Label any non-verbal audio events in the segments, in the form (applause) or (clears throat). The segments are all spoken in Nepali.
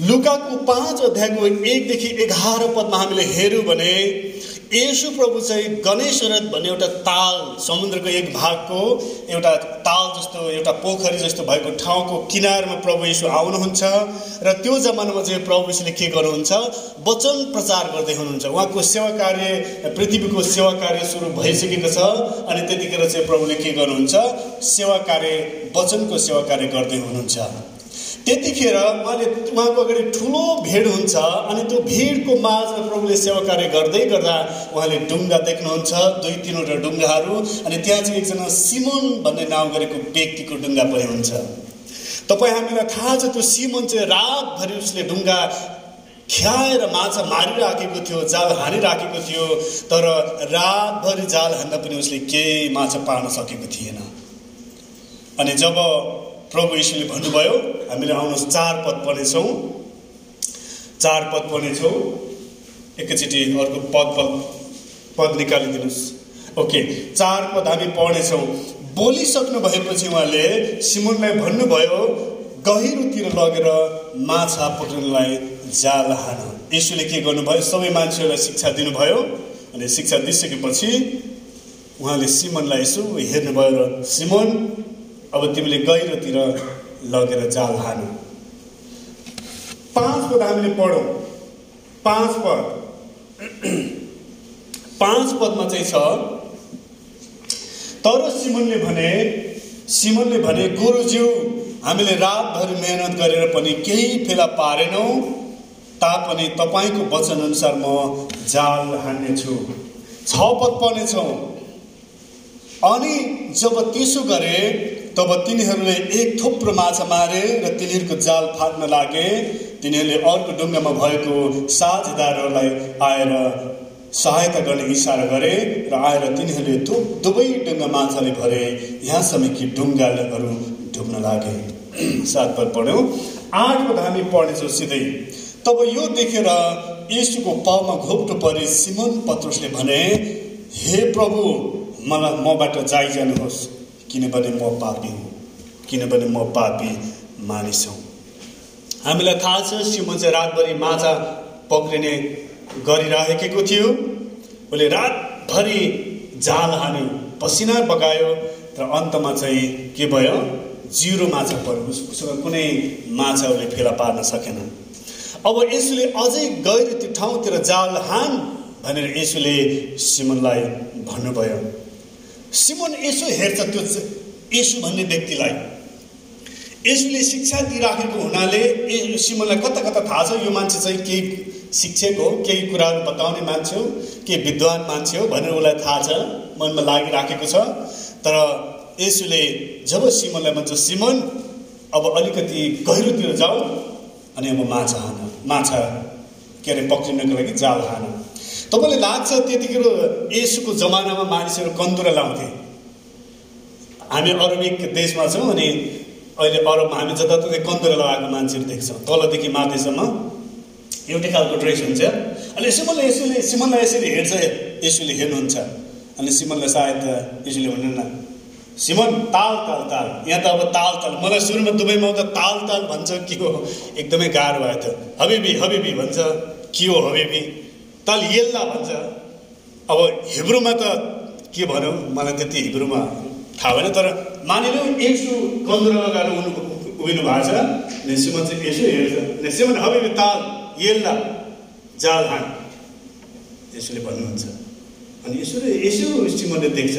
लुकाको पाँच अध्यायको एकदेखि एघार पदमा हामीले हेऱ्यौँ भने यसु प्रभु चाहिँ गणेश रथ भन्ने एउटा ताल समुद्रको एक भागको एउटा ताल जस्तो एउटा पोखरी जस्तो भएको ठाउँको किनारमा प्रभु यीशु आउनुहुन्छ र त्यो जमानामा चाहिँ प्रभु यीशुले के गर्नुहुन्छ? वचन प्रचार गर्दै हुनुहुन्छ। उहाँको सेवा कार्य पृथ्वीको सेवा कार्य सुरु भइसकेको छ अनि त्यतिखेर चाहिँ प्रभुले के गर्नुहुन्छ? सेवा कार्य वचनको सेवा कार्य गर्दै हुनुहुन्छ। त्यतिखेर उहाँले उहाँको अगाडि ठुलो भिड हुन्छ अनि त्यो भिडको माझमा प्रभुले सेवा कार्य गर्दै गर्दा उहाँले डुङ्गा देख्नुहुन्छ दुई तिनवटा डुङ्गाहरू अनि त्यहाँ चाहिँ एकजना सिमोन भन्ने नाउँ गरेको व्यक्तिको डुङ्गा पनि हुन्छ। तपाईँ हामीलाई थाहा छ त्यो सिमोन चाहिँ रातभरि उसले डुङ्गा ख्याएर माछा मारिराखेको थियो जाल हानिराखेको थियो तर रातभरि जाल हान्दा पनि उसले केही माछा पार्न सकेको थिएन। अनि जब प्रभु यीशुले भन्नुभयो हामीले आउनुहोस् चार पद पढ्नेछौँ चार पद पढ्नेछौँ एकैचोटि अर्को पद पद पद निकालिदिनुहोस्। ओके चार पद हामी पढ्नेछौँ बोलिसक्नु भएपछि उहाँले सिमुनलाई भन्नुभयो गहिरोतिर लगेर माछा पक्रिनलाई जाल हान। यसुले के गर्नुभयो? सबै मान्छेहरूलाई शिक्षा दिनुभयो। अनि शिक्षा दिइसकेपछि उहाँले सिमनलाई यसो हेर्नुभयो र सिमन अब तिमीले गहिरोतिर लगेर जाल हानु। पाँच पद हामीले पढौँ। पाँच पद। पाँच पदमा चाहिँ छ तर सिमनले भने सिमनले भने गुरुज्यू हामीले रातभरि मेहनत गरेर पनि केही फेला पारेनौँ तापनि तपाईँको वचन अनुसार म जाल हान्नेछु। छ पद पर्नेछौँ अनि जब त्यसो गरे तब तिनीहरूले एक थुप्रो माछा मारे र तिनीहरूको जाल फाट्न लागे। तिनीहरूले अर्को डुङ्गामा भएको साझेदारहरूलाई आएर सहायता गर्ने इसारा गरे र आएर तिनीहरूले दु दुवै डुङ्गा माछाले भरे। यहाँसम्म कि डुङ्गाहरू डुब्न लागे। (clears throat) सात पद पढ्यौँ। आठ पद हामी पढ्नेछौँ सिधै। तब यो देखेर यीशुको पाउमा घोप्टो परे सिमन पत्रुसले भने हे प्रभु मलाई मबाट जाइजानुहोस्। किनभने म पापी हुँ? किनभने म पापी मानिस हुँ? हामीलाई थाहा छ सिमन चाहिँ रातभरि माछा पक्रिने गरिराखेको थियो। उसले रातभरि जाल हान्यो पसिना बगायो र अन्तमा चाहिँ के भयो? जिरो माछा पऱ्यो। उसको कुनै माछा उसले फेला पार्न सकेन। अब यसुले अझै गएर त्यो ठाउँतिर जाल हान भनेर यसुले सिमनलाई भन्नुभयो। सिमन यसो हेर्छ त्यो यसु भन्ने व्यक्तिलाई। यसुले शिक्षा दिइराखेको हुनाले सिमनलाई कता कता थाहा छ? यो मान्छे चाहिँ केही शिक्षक हो केही कुराहरू बताउने मान्छे हो केही विद्वान मान्छे हो भनेर उसलाई थाहा छ मनमा लागिराखेको छ। तर यसुले जब सिमनलाई भन्छ सिमन अब अलिकति गहिरोतिर जाऊ अनि अब माछा हान माछा के अरे पक्रिनको लागि जाल हान। तपाईँलाई लाग्छ त्यतिखेर यसुको जमानामा मानिसहरू कन्दुरा लाउँथे। हामी अरबिक देशमा छौँ अनि अहिले अरबमा हामी जताततै कन्दुरा लगाएको मान्छेहरू देख्छौँ। तलदेखि माथिसम्म एउटै खालको ड्रेस हुन्छ। अनि सिमनले यसुले सिमनलाई यसरी हेर्छ यसुले हेर्नुहुन्छ। अनि सिमनलाई सायद यसुले भन्नु न सिमन ताल ताल ताल। यहाँ त अब ताल ताल। मलाई सुरुमा दुबईमा आउँदा ताल ताल भन्छ के हो? एकदमै गाह्रो भयो त। हबिबी हबिबी भन्छ के हो हबिबी? तल येल्ला भन्छ। अब हिब्रूमा त के भनौँ मलाई त्यति हिब्रूमा थाहा भएन तर मानिलिउँ यसो कन्दुरा लगाएर उनु उभिनु भएको छ अनि सिमन चाहिँ यसो हेर्छ। अनि सिमन हबिबी ताल येल्ला जाल हान। यसोले भन्नुहुन्छ। अनि यसोले यसो सिमनले देख्छ।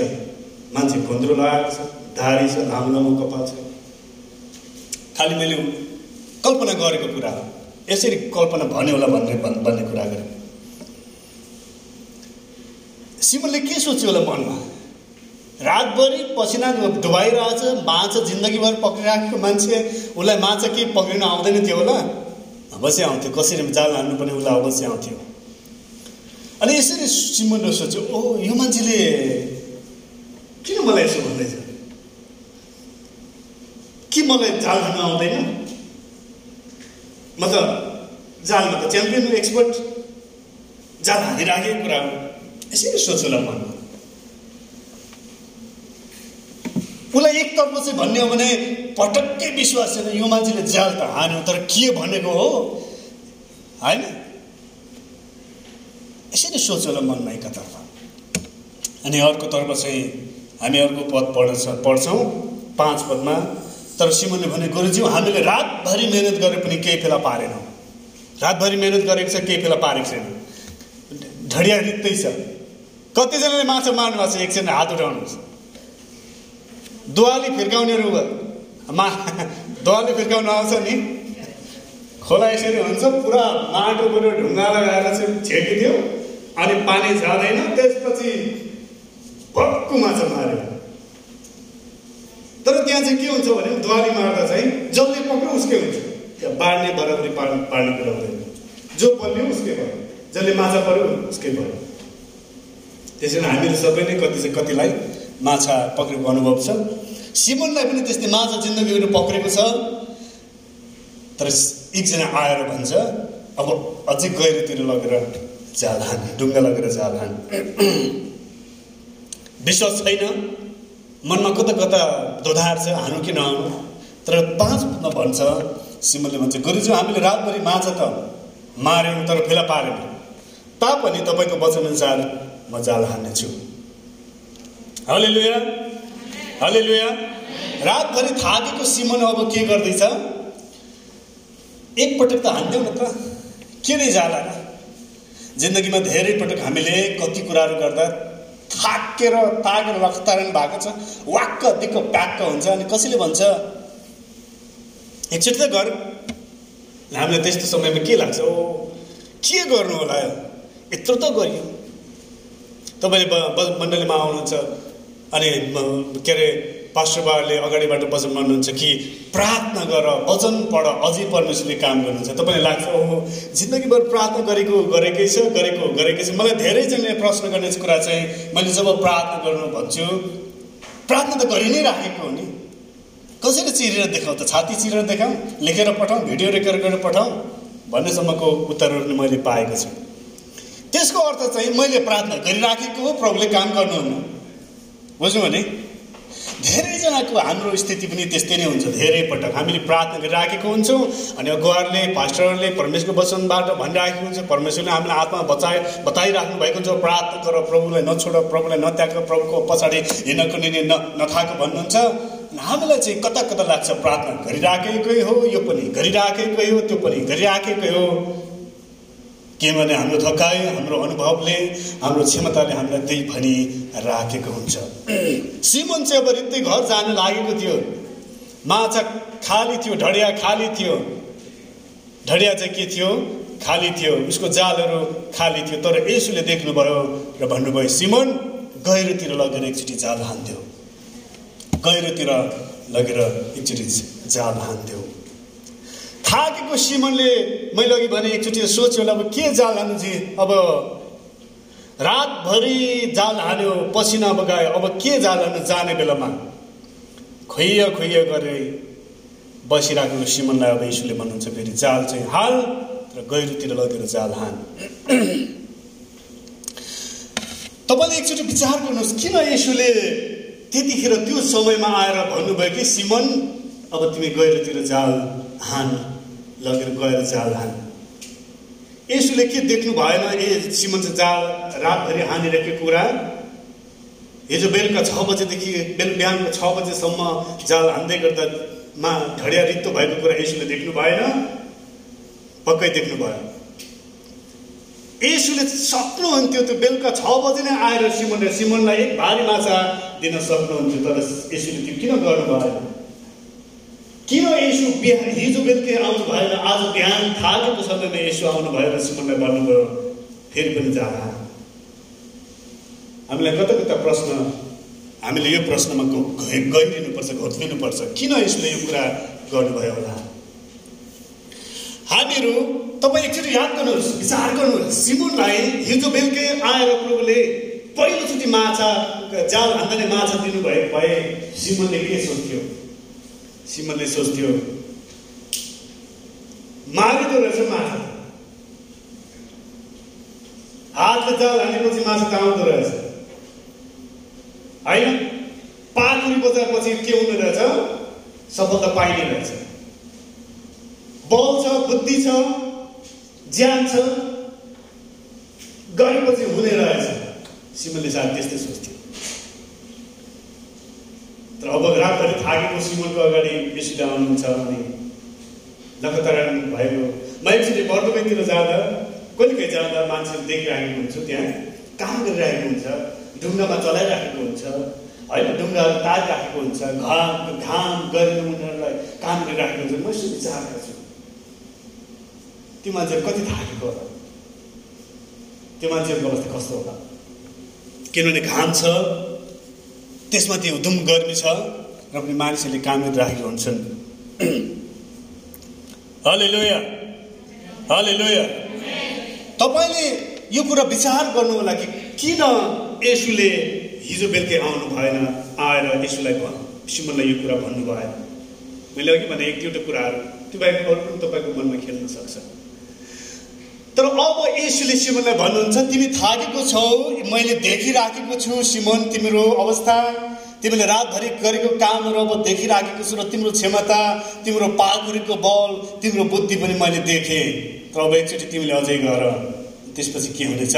मान्छे कन्दुरो लगाएको छ धारी छ लामो लामो कपाल छ। खालि मैले कल्पना गरेको कुरा हो। यसरी कल्पना भन्यो होला भन्ने भन्ने कुरा गरेँ। सिमनले के सोच्यो होला मनमा? रातभरि पसिना डुबाइरहेछ माछा जिन्दगीभर पक्रिराखेको मान्छे उसलाई माछा के पक्रिन आउँदैन थियो होला। अवश्य आउँथ्यो कसरी जाल हान्नु पनि उसलाई अवश्य आउँथ्यो। अनि यसरी सिमनले सोच्यो ओ यो मान्छेले किन मलाई यसो भन्दैछ? के मलाई जाल हान्नु आउँदैन? म त जालमा त च्याम्पियन एक्सपर्ट जाल हानिराखेको कुरा हो यसरी सोच्नुलाई मनमा उसलाई एकतर्फ चाहिँ भन्ने हो भने पटक्कै विश्वास छैन यो मान्छेले जाल त हान्यो तर के भनेको हो? होइन? यसरी सोच होला मनमा एकातर्फ अनि अर्कोतर्फ चाहिँ हामी अर्को पद पढ्छ पढ्छौँ पाँच पदमा तर सिमोनले भने गुरुजी हामीले रातभरि मिहिनेत गरे पनि केही फेला पारेनौँ। रातभरि मिहिनेत गरेको छ केही फेला पारेको छैन। ढडिया रित्तै छ। कतिजनाले माछा मार्नु भएको छ एकछिन हात उठाउनुहोस्। दुवाली फिर्काउनेहरू मा दुवाली फिर्काउनु आउँछ नि? खोला यसरी हुन्छ पुरा माटो बरु ढुङ्गा लगाएर चाहिँ छेकिदियो अनि पानी जाँदैन त्यसपछि भक्कु माछा मार्यो तर त्यहाँ चाहिँ के हुन्छ भने दुवाली मार्दा चाहिँ जसले पक्रो उसकै हुन्छ। त्यहाँ बाँड्ने बराबरी पार्ने कुरा हुँदैन। जो बलियो उसकै भयो। जसले माछा पऱ्यो उसकै भयो। त्यसरी हामीहरू सबै नै कति चाहिँ कतिलाई माछा पक्रेको अनुभव छ। सिमनलाई पनि त्यस्तै माछा जिन्दगीहरू पक्रेको छ। तर एकजना आएर भन्छ अब अझै गहिरोतिर लगेर जाल हान ढुङ्गा लगेर जाल हान। विश्वास छैन। मनमा कता कता दोधार छ हानु कि नहानु। तर पाँचमा भन्छ सिमलले भन्छ गुरुजी हामीले रातभरि माछा त माऱ्यौँ तर फेला पारेन। तापनि तपाईँको वचनअनुसार म जाल हान्नेछु। हले लुया हले लुया रातभरि थाकेको सिमन अब के गर्दैछ? एकपटक त हान्थ्यौँ न त। के नै जाला जिन्दगीमा धेरै पटक हामीले कति कुराहरू गर्दा थाकेर तागेर रक्तारण भएको छ। वाक्क दिक्क प्याक्क हुन्छ अनि कसैले भन्छ एकचोटि त गर। हामीलाई त्यस्तो समयमा के लाग्छ? ओ के गर्नु होला? यत्रो त गरियो। तपाईँले मण्डलीमा आउनुहुन्छ अनि के अरे पास्टर बाबाले अगाडिबाट वचन भन्नुहुन्छ कि प्रार्थना गर वचन पढ अझै परमेश्वरले काम गर्नुहुन्छ। तपाईँलाई लाग्छ ओहो जिन्दगीभर प्रार्थना गरेको गरेकै छ गरेको गरेकै छ। मलाई धेरैजनाले प्रश्न गर्ने कुरा चाहिँ मैले जब प्रार्थना गर्नु भन्छु प्रार्थना त गरि नै राखेको हो नि। कसरी चिरेर देखाउँ त छाती चिरेर देखाउँ लेखेर पठाउँ भिडियो रेकर्ड गरेर पठाउँ भन्नेसम्मको उत्तरहरू मैले पाएको छु। त्यसको अर्थ चाहिँ मैले प्रार्थना गरिराखेको हो प्रभुले काम गर्नुहुन्न। बुझ्नु भने धेरैजनाको हाम्रो स्थिति पनि त्यस्तै नै हुन्छ धेरै पटक। हामीले प्रार्थना गरिराखेको हुन्छौँ अनि अगुवाहरूले पास्टरहरूले परमेश्वरको वचनबाट भनिराखेको हुन्छ परमेश्वरले हामीलाई आत्मा बचाए बताइराख्नु भएको हुन्छ प्रार्थना गर प्रभुलाई नछोड प्रभुलाई नत्याग प्रभुको पछाडि हिँड्नको निने न नथाको भन्नुहुन्छ। हामीलाई चाहिँ कता कता लाग्छ प्रार्थना गरिराखेकै हो यो पनि गरिराखेकै हो त्यो पनि गरिराखेकै हो। किनभने हाम्रो थकाइ हाम्रो अनुभवले हाम्रो क्षमताले हामीलाई त्यही भनी राखेको हुन्छ। सिमन चाहिँ अब रित्तै घर जान लागेको थियो। माछा खाली थियो ढडिया खाली थियो। ढडिया चाहिँ के थियो? खाली थियो। उसको जालहरू खाली थियो। तर यसुले देख्नुभयो र भन्नुभयो सिमन गहिरोतिर लगेर एकचोटि जाल हान्थ्यो। गहिरोतिर लगेर एकचोटि जाल हान्थ्यो। थाकेको सिमनले मैले अघि भने एकचोटि सोच्यो अब के जाल हान्नु चाहिँ अब रातभरि जाल हान्यो पसिना बगायो अब के जाल हान्नु जाने बेलामा? खुइय खुइय गरे बसिरहेको सिमनलाई अब यीशुले भन्नुहुन्छ फेरि जाल चाहिँ हाल र गहिरोतिर लगेर जाल हान। (clears throat) तपाईँले एकचोटि विचार गर्नुहोस् किन यसुले त्यतिखेर त्यो समयमा आएर भन्नुभयो कि सिमन अब तिमी गहिरोतिर जाल हान। लगेर गएर जाल हान। यसुले के देख्नु भएन ए सिमन चाहिँ जाल रातभरि हानिरहेको कुरा? हिजो बेलुका छ बजेदेखि बेल बिहानको छ बजेसम्म जाल हान्दै गर्दा मा ढडिया रित्तो भएको कुरा यसुले देख्नु भएन? पक्कै देख्नु भयो। यसुले सक्नुहुन्थ्यो त्यो बेलुका छ बजे नै आएर सिमनले सिमनलाई एक भारी माछा दिन सक्नुहुन्थ्यो तर यसुले त्यो किन गर्नु भएन किन यसो बिहान हिजो बेलुकै आउनु भएन आज बिहान थालेको समयमा यसो आउनु भएर सिमनलाई भन्नुभयो फेरि पनि जाँदा हामीलाई कता कता प्रश्न हामीले यो प्रश्नमा गइदिनुपर्छ घोत्लिनुपर्छ किन यसले यो कुरा गर्नुभयो होला? हामीहरू तपाईँ एकचोटि याद गर्नुहोस् विचार गर्नुहोस्। सिमुनलाई हिजो बेलुकै आएर प्रभुले पहिलोचोटि माछा जाल हान्दा माछा दिनुभए भए सिमनले के सोच्थ्यो? सिमनले सोच्थ्यो मारिदो रहेछ माछा हातले जाल हानेपछि माछा त रहेछ होइन पाखुरी बजारपछि के हुने रहेछ सफलता पाइने रहेछ बल छ बुद्धि छ ज्यान छ गरेपछि हुने रहेछ सिमनले सायद त्यस्तै सोच्थ्यो तर अब रातभरि थाकेको सिमनको अगाडि यसुले आउनुहुन्छ अनि लगातार भयो। म एकचोटि बर्दुबैतिर जाँदा कहिले कहिले जाँदा मान्छेहरू देखिराखेको हुन्छु त्यहाँ काम गरिरहेको हुन्छ ढुङ्गामा चलाइराखेको हुन्छ होइन ढुङ्गाहरू तारिराखेको हुन्छ घाम घाम गरेर उनीहरूलाई काम गरिराखेको हुन्छ। म यसो विचार छु त्यो मान्छेहरू कति थाकेको होला? त्यो मान्छेहरूको अवस्था कस्तो होला? किनभने घाम छ त्यसमा त्यो धुम गर्मी छ र पनि मानिसहरूले काम गरिराखेका हुन्छन्। (clears throat) हले लोया हले लोया तपाईँले यो कुरा विचार गर्नु होला कि किन यसुले हिजो बेलुकै आउनु भएन आएर यसुलाई सिमनलाई यो कुरा भन्नु भएन मैले अघि भने एक दुईवटा कुराहरू। त्यो बाहेक अरू पनि तपाईँको मनमा खेल्न सक्छ। तर अब यसुले सिमनलाई भन्नुहुन्छ तिमी थाकेको छौ मैले देखिराखेको छु सिमन तिम्रो अवस्था। तिमीले रातभरि गरेको कामहरू अब देखिराखेको छु र तिम्रो क्षमता तिम्रो पाखुरीको बल तिम्रो बुद्धि पनि मैले देखेँ। तर अब एकचोटि तिमीले अझै गर। त्यसपछि के हुनेछ?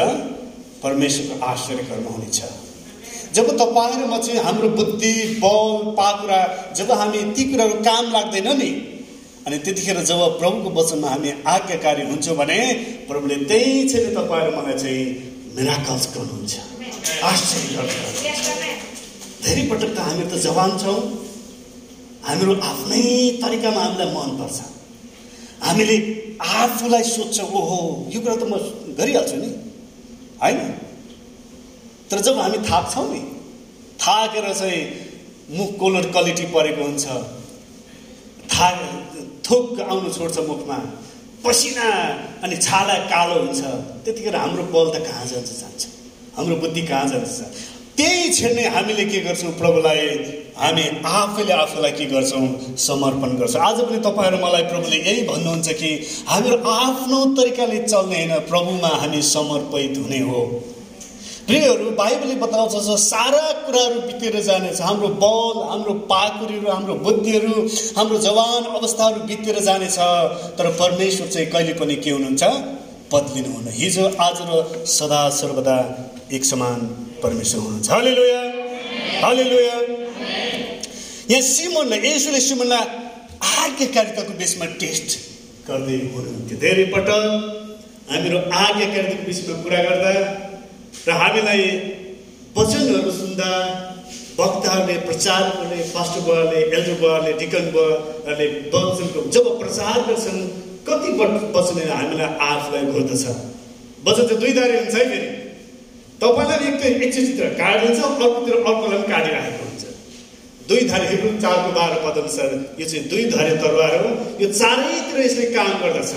परमेश्वरको आश्चर्य कर्म हुनेछ। जब तपाईँ र म चाहिँ हाम्रो बुद्धि बल पाखुरा जब हामी ती कुराहरू काम लाग्दैन नि अनि त्यतिखेर जब प्रभुको वचनमा हामी आज्ञाकारी हुन्छौँ भने प्रभुले त्यही चाहिँ तपाईँ र मलाई चाहिँ मिराकल्स गर्नुहुन्छ। आश्चर्य धेरै पटक त हामी त जवान छौँ। हाम्रो आफ्नै तरिकामा हामीलाई मनपर्छ। हामीले आफूलाई सोध्छौँ ओहो यो कुरा त म गरिहाल्छु नि? होइन? तर जब हामी थाक्छौँ नि थाकेर चाहिँ मुख कोलर क्वालिटी परेको हुन्छ। था थोक आउनु छोड्छ मुखमा। पसिना अनि छाला कालो हुन्छ। त्यतिखेर हाम्रो बल त कहाँ जान्छ जान्छ? हाम्रो बुद्धि कहाँ जान्छ त्यही क्षण हामीले के गर्छौँ? प्रभुलाई हामी आफैले आफूलाई के गर्छौँ? समर्पण गर्छौँ। आज पनि तपाईँहरू मलाई प्रभुले यही भन्नुहुन्छ कि हामीहरू आफ्नो तरिकाले चल्ने होइन। प्रभुमा हामी समर्पित हुने हो। प्रियहरू बाइबलले बताउँछ सारा कुराहरू बितेर जानेछ। हाम्रो बल हाम्रो पाकुरीहरू हाम्रो बुद्धिहरू हाम्रो जवान अवस्थाहरू बितेर जानेछ। तर परमेश्वर चाहिँ कहिले पनि के हुनुहुन्छ? बदलिनुहुन्न हिजो आज र सदा सर्वदा एक समान परमेश्वर हुनुहुन्छ। हले लोया हले लोया यहाँ सिमनलाई यसोले सिमनलाई आज्ञाकारिताको बेसमा टेस्ट गर्दै हुनुहुन्थ्यो। धेरै पटक हामीहरू आज्ञाकारिताको विषयमा कुरा गर्दा र हामीलाई वचनहरू सुन्दा वक्ताहरूले प्रचारहरूले पास्टर बुवाले एल्डर बुवाले डिकन बुवाहरूले वचनको जब प्रचार गर्छन् कति वचन हामीलाई आफूलाई घोर्दछ। वचन चाहिँ दुई दारी हुन्छ है फेरि। तपाईँलाई एक एक चित्र काटिदिन्छ अर्कोतिर अर्कोलाई पनि काटिराखेको हुन्छ। दुई धारे हिब्रू चारको बाह्र पदअनुसार यो चाहिँ दुई धारे तरवार हो। यो चारैतिर यसले काम गर्दछ।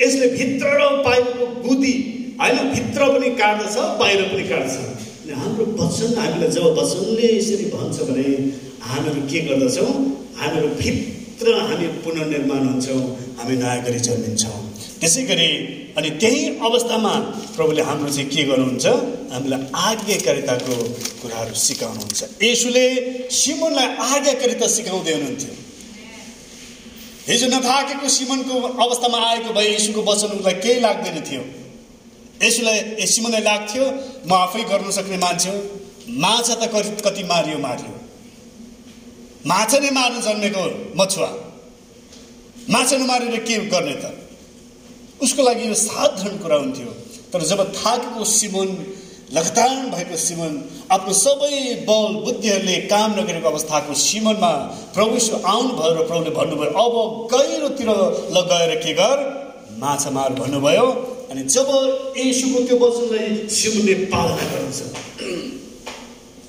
यसले भित्र र बाहिरको बुद्धि होइन भित्र पनि काट्दछ बाहिर पनि काट्दछ। अनि हाम्रो वचन हामीलाई जब वचनले यसरी भन्छ भने हामीहरू के गर्दछौँ? हामीहरू भित्र हामी पुनर्निर्माण हुन्छौँ हामी नयाँ गरी जन्मिन्छौँ। त्यसै गरी अनि त्यही अवस्थामा प्रभुले हाम्रो चाहिँ के गर्नुहुन्छ? हामीलाई आज्ञाकारिताको कुराहरू सिकाउनुहुन्छ। यसुले सिमनलाई आज्ञाकारिता सिकाउँदै हुनुहुन्थ्यो। हिजो नथाकेको सिमनको अवस्थामा आएको भए यीशुको वचन उसलाई केही लाग्दैन थियो। यसोलाई सिमोनलाई लाग्थ्यो म आफै गर्नु सक्ने मान्छे हो। माछा त कति कति मारियो मारियो। माछा नै मार्नु जन्मेको मछुवा। माछा नमारेर के गर्ने त? उसको लागि यो साधारण कुरा हुन्थ्यो। तर जब थाकेको सिमोन लगातार भएको सिमन आफ्नो सबै बल बुद्धिहरूले काम नगरेको अवस्थाको सिमनमा प्रभु आउनुभयो र प्रभुले भन्नुभयो अब गहिरोतिर गएर के गर? माछा मार भन्नुभयो। अनि जब यसुको त्यो वचनलाई सिमुनले पालना गर्छ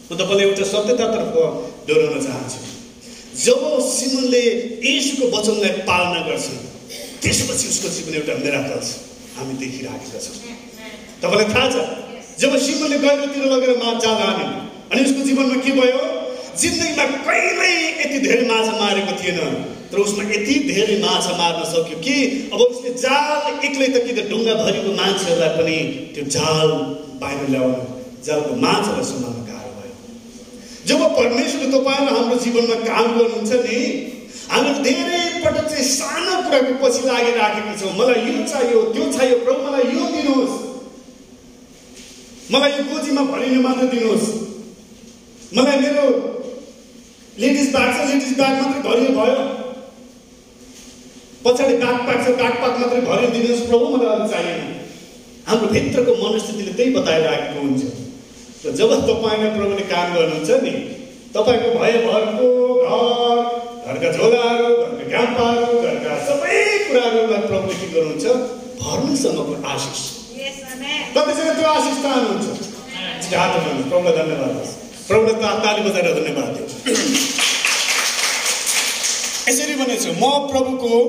म तपाईँलाई एउटा सत्यतातर्फ दोहोऱ्याउन चाहन्छु। जब सिमुनले यसुको वचनलाई पालना गर्छ त्यसपछि उसको जीवन एउटा मेराकल्स हामी देखिराखेका छौँ। तपाईँलाई थाहा छ? जब सिमुनले गहिरोतिर लगेर जाल हान्यो अनि उसको जीवनमा के भयो? जिन्दगीमा कहिल्यै यति धेरै माछा मारेको थिएन। तर उसमा यति धेरै माछा मार्न सक्यो कि अब उसले जाल एक्लै त कि त ढुङ्गाभरिको मान्छेहरूलाई पनि त्यो जाल बाहिर ल्याउनु जालको माछालाई सम्हाल्न गाह्रो भयो। जब परमेश्वर तपाईँ हाम्रो जीवनमा काम गर्नुहुन्छ नि हामी धेरै पटक चाहिँ सानो कुराको पछि लागिराखेको छौँ। मलाई यो चाहियो त्यो चाहियो प्रभु मलाई यो दिनुहोस्। मलाई यो गोजीमा भरिने मात्र दिनुहोस्। मलाई मेरो लेडिज ब्याग छ लेडिज ब्याग मात्रै भरियो भयो पछाडि ब्याग छ ब्याग मात्रै भरियो दिनुहोस् प्रभु मलाई अरू चाहिएन हाम्रो भित्रको मनस्थितिले त्यही बताइरहेको हुन्छ र जब तपाईँलाई प्रभुले काम गर्नुहुन्छ नि तपाईँको भयभरको घर घरका झोलाहरू घरका घाम्पाहरू घरका सबै कुराहरूलाई प्रभुले के गर्नुहुन्छ भर्नुसम्मको आशिष कतिजना त्यो आशिष चाहनुहुन्छ प्रभुलाई धन्यवाद प्रभुलाई ताली बजाएर धन्यवाद दियो यसरी भनेको म प्रभुको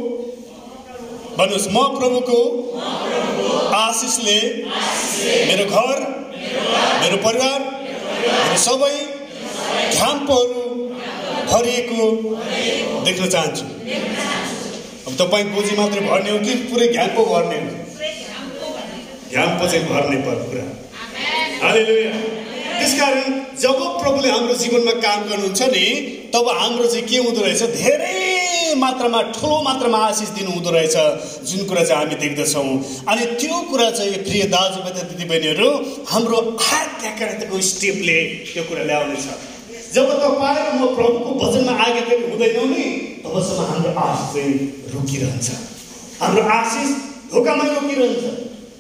भन्नुहोस् म प्रभुको आशिषले मेरो घर मेरो परिवार मेरो सबै घाम्पोहरू भरिएको देख्न चाहन्छु। अब तपाईँ गोजी मात्रै भर्ने हो कि पुरै घ्याम्पो भर्ने हो? घ्याम्पो चाहिँ भर्ने पर्ने कुरा त्यसकारण जब प्रभुले हाम्रो जीवनमा काम गर्नुहुन्छ नि तब हाम्रो चाहिँ के हुँदो रहेछ? धेरै मात्रामा ठुलो मात्रामा आशिष दिनु हुँदो रहेछ। जुन कुरा चाहिँ हामी देख्दछौँ। अनि त्यो कुरा चाहिँ प्रिय दाजुभाइ दिदीबहिनीहरू हाम्रो आज्ञाकारिताको स्टेपले त्यो कुरा ल्याउनेछ। जब तपाईँ र म प्रभुको वचनमा आज्ञाकारी हुँदैनौँ नि तबसम्म हाम्रो आशिष चाहिँ रोकिरहन्छ। हाम्रो आशिष ढोकामै रोकिरहन्छ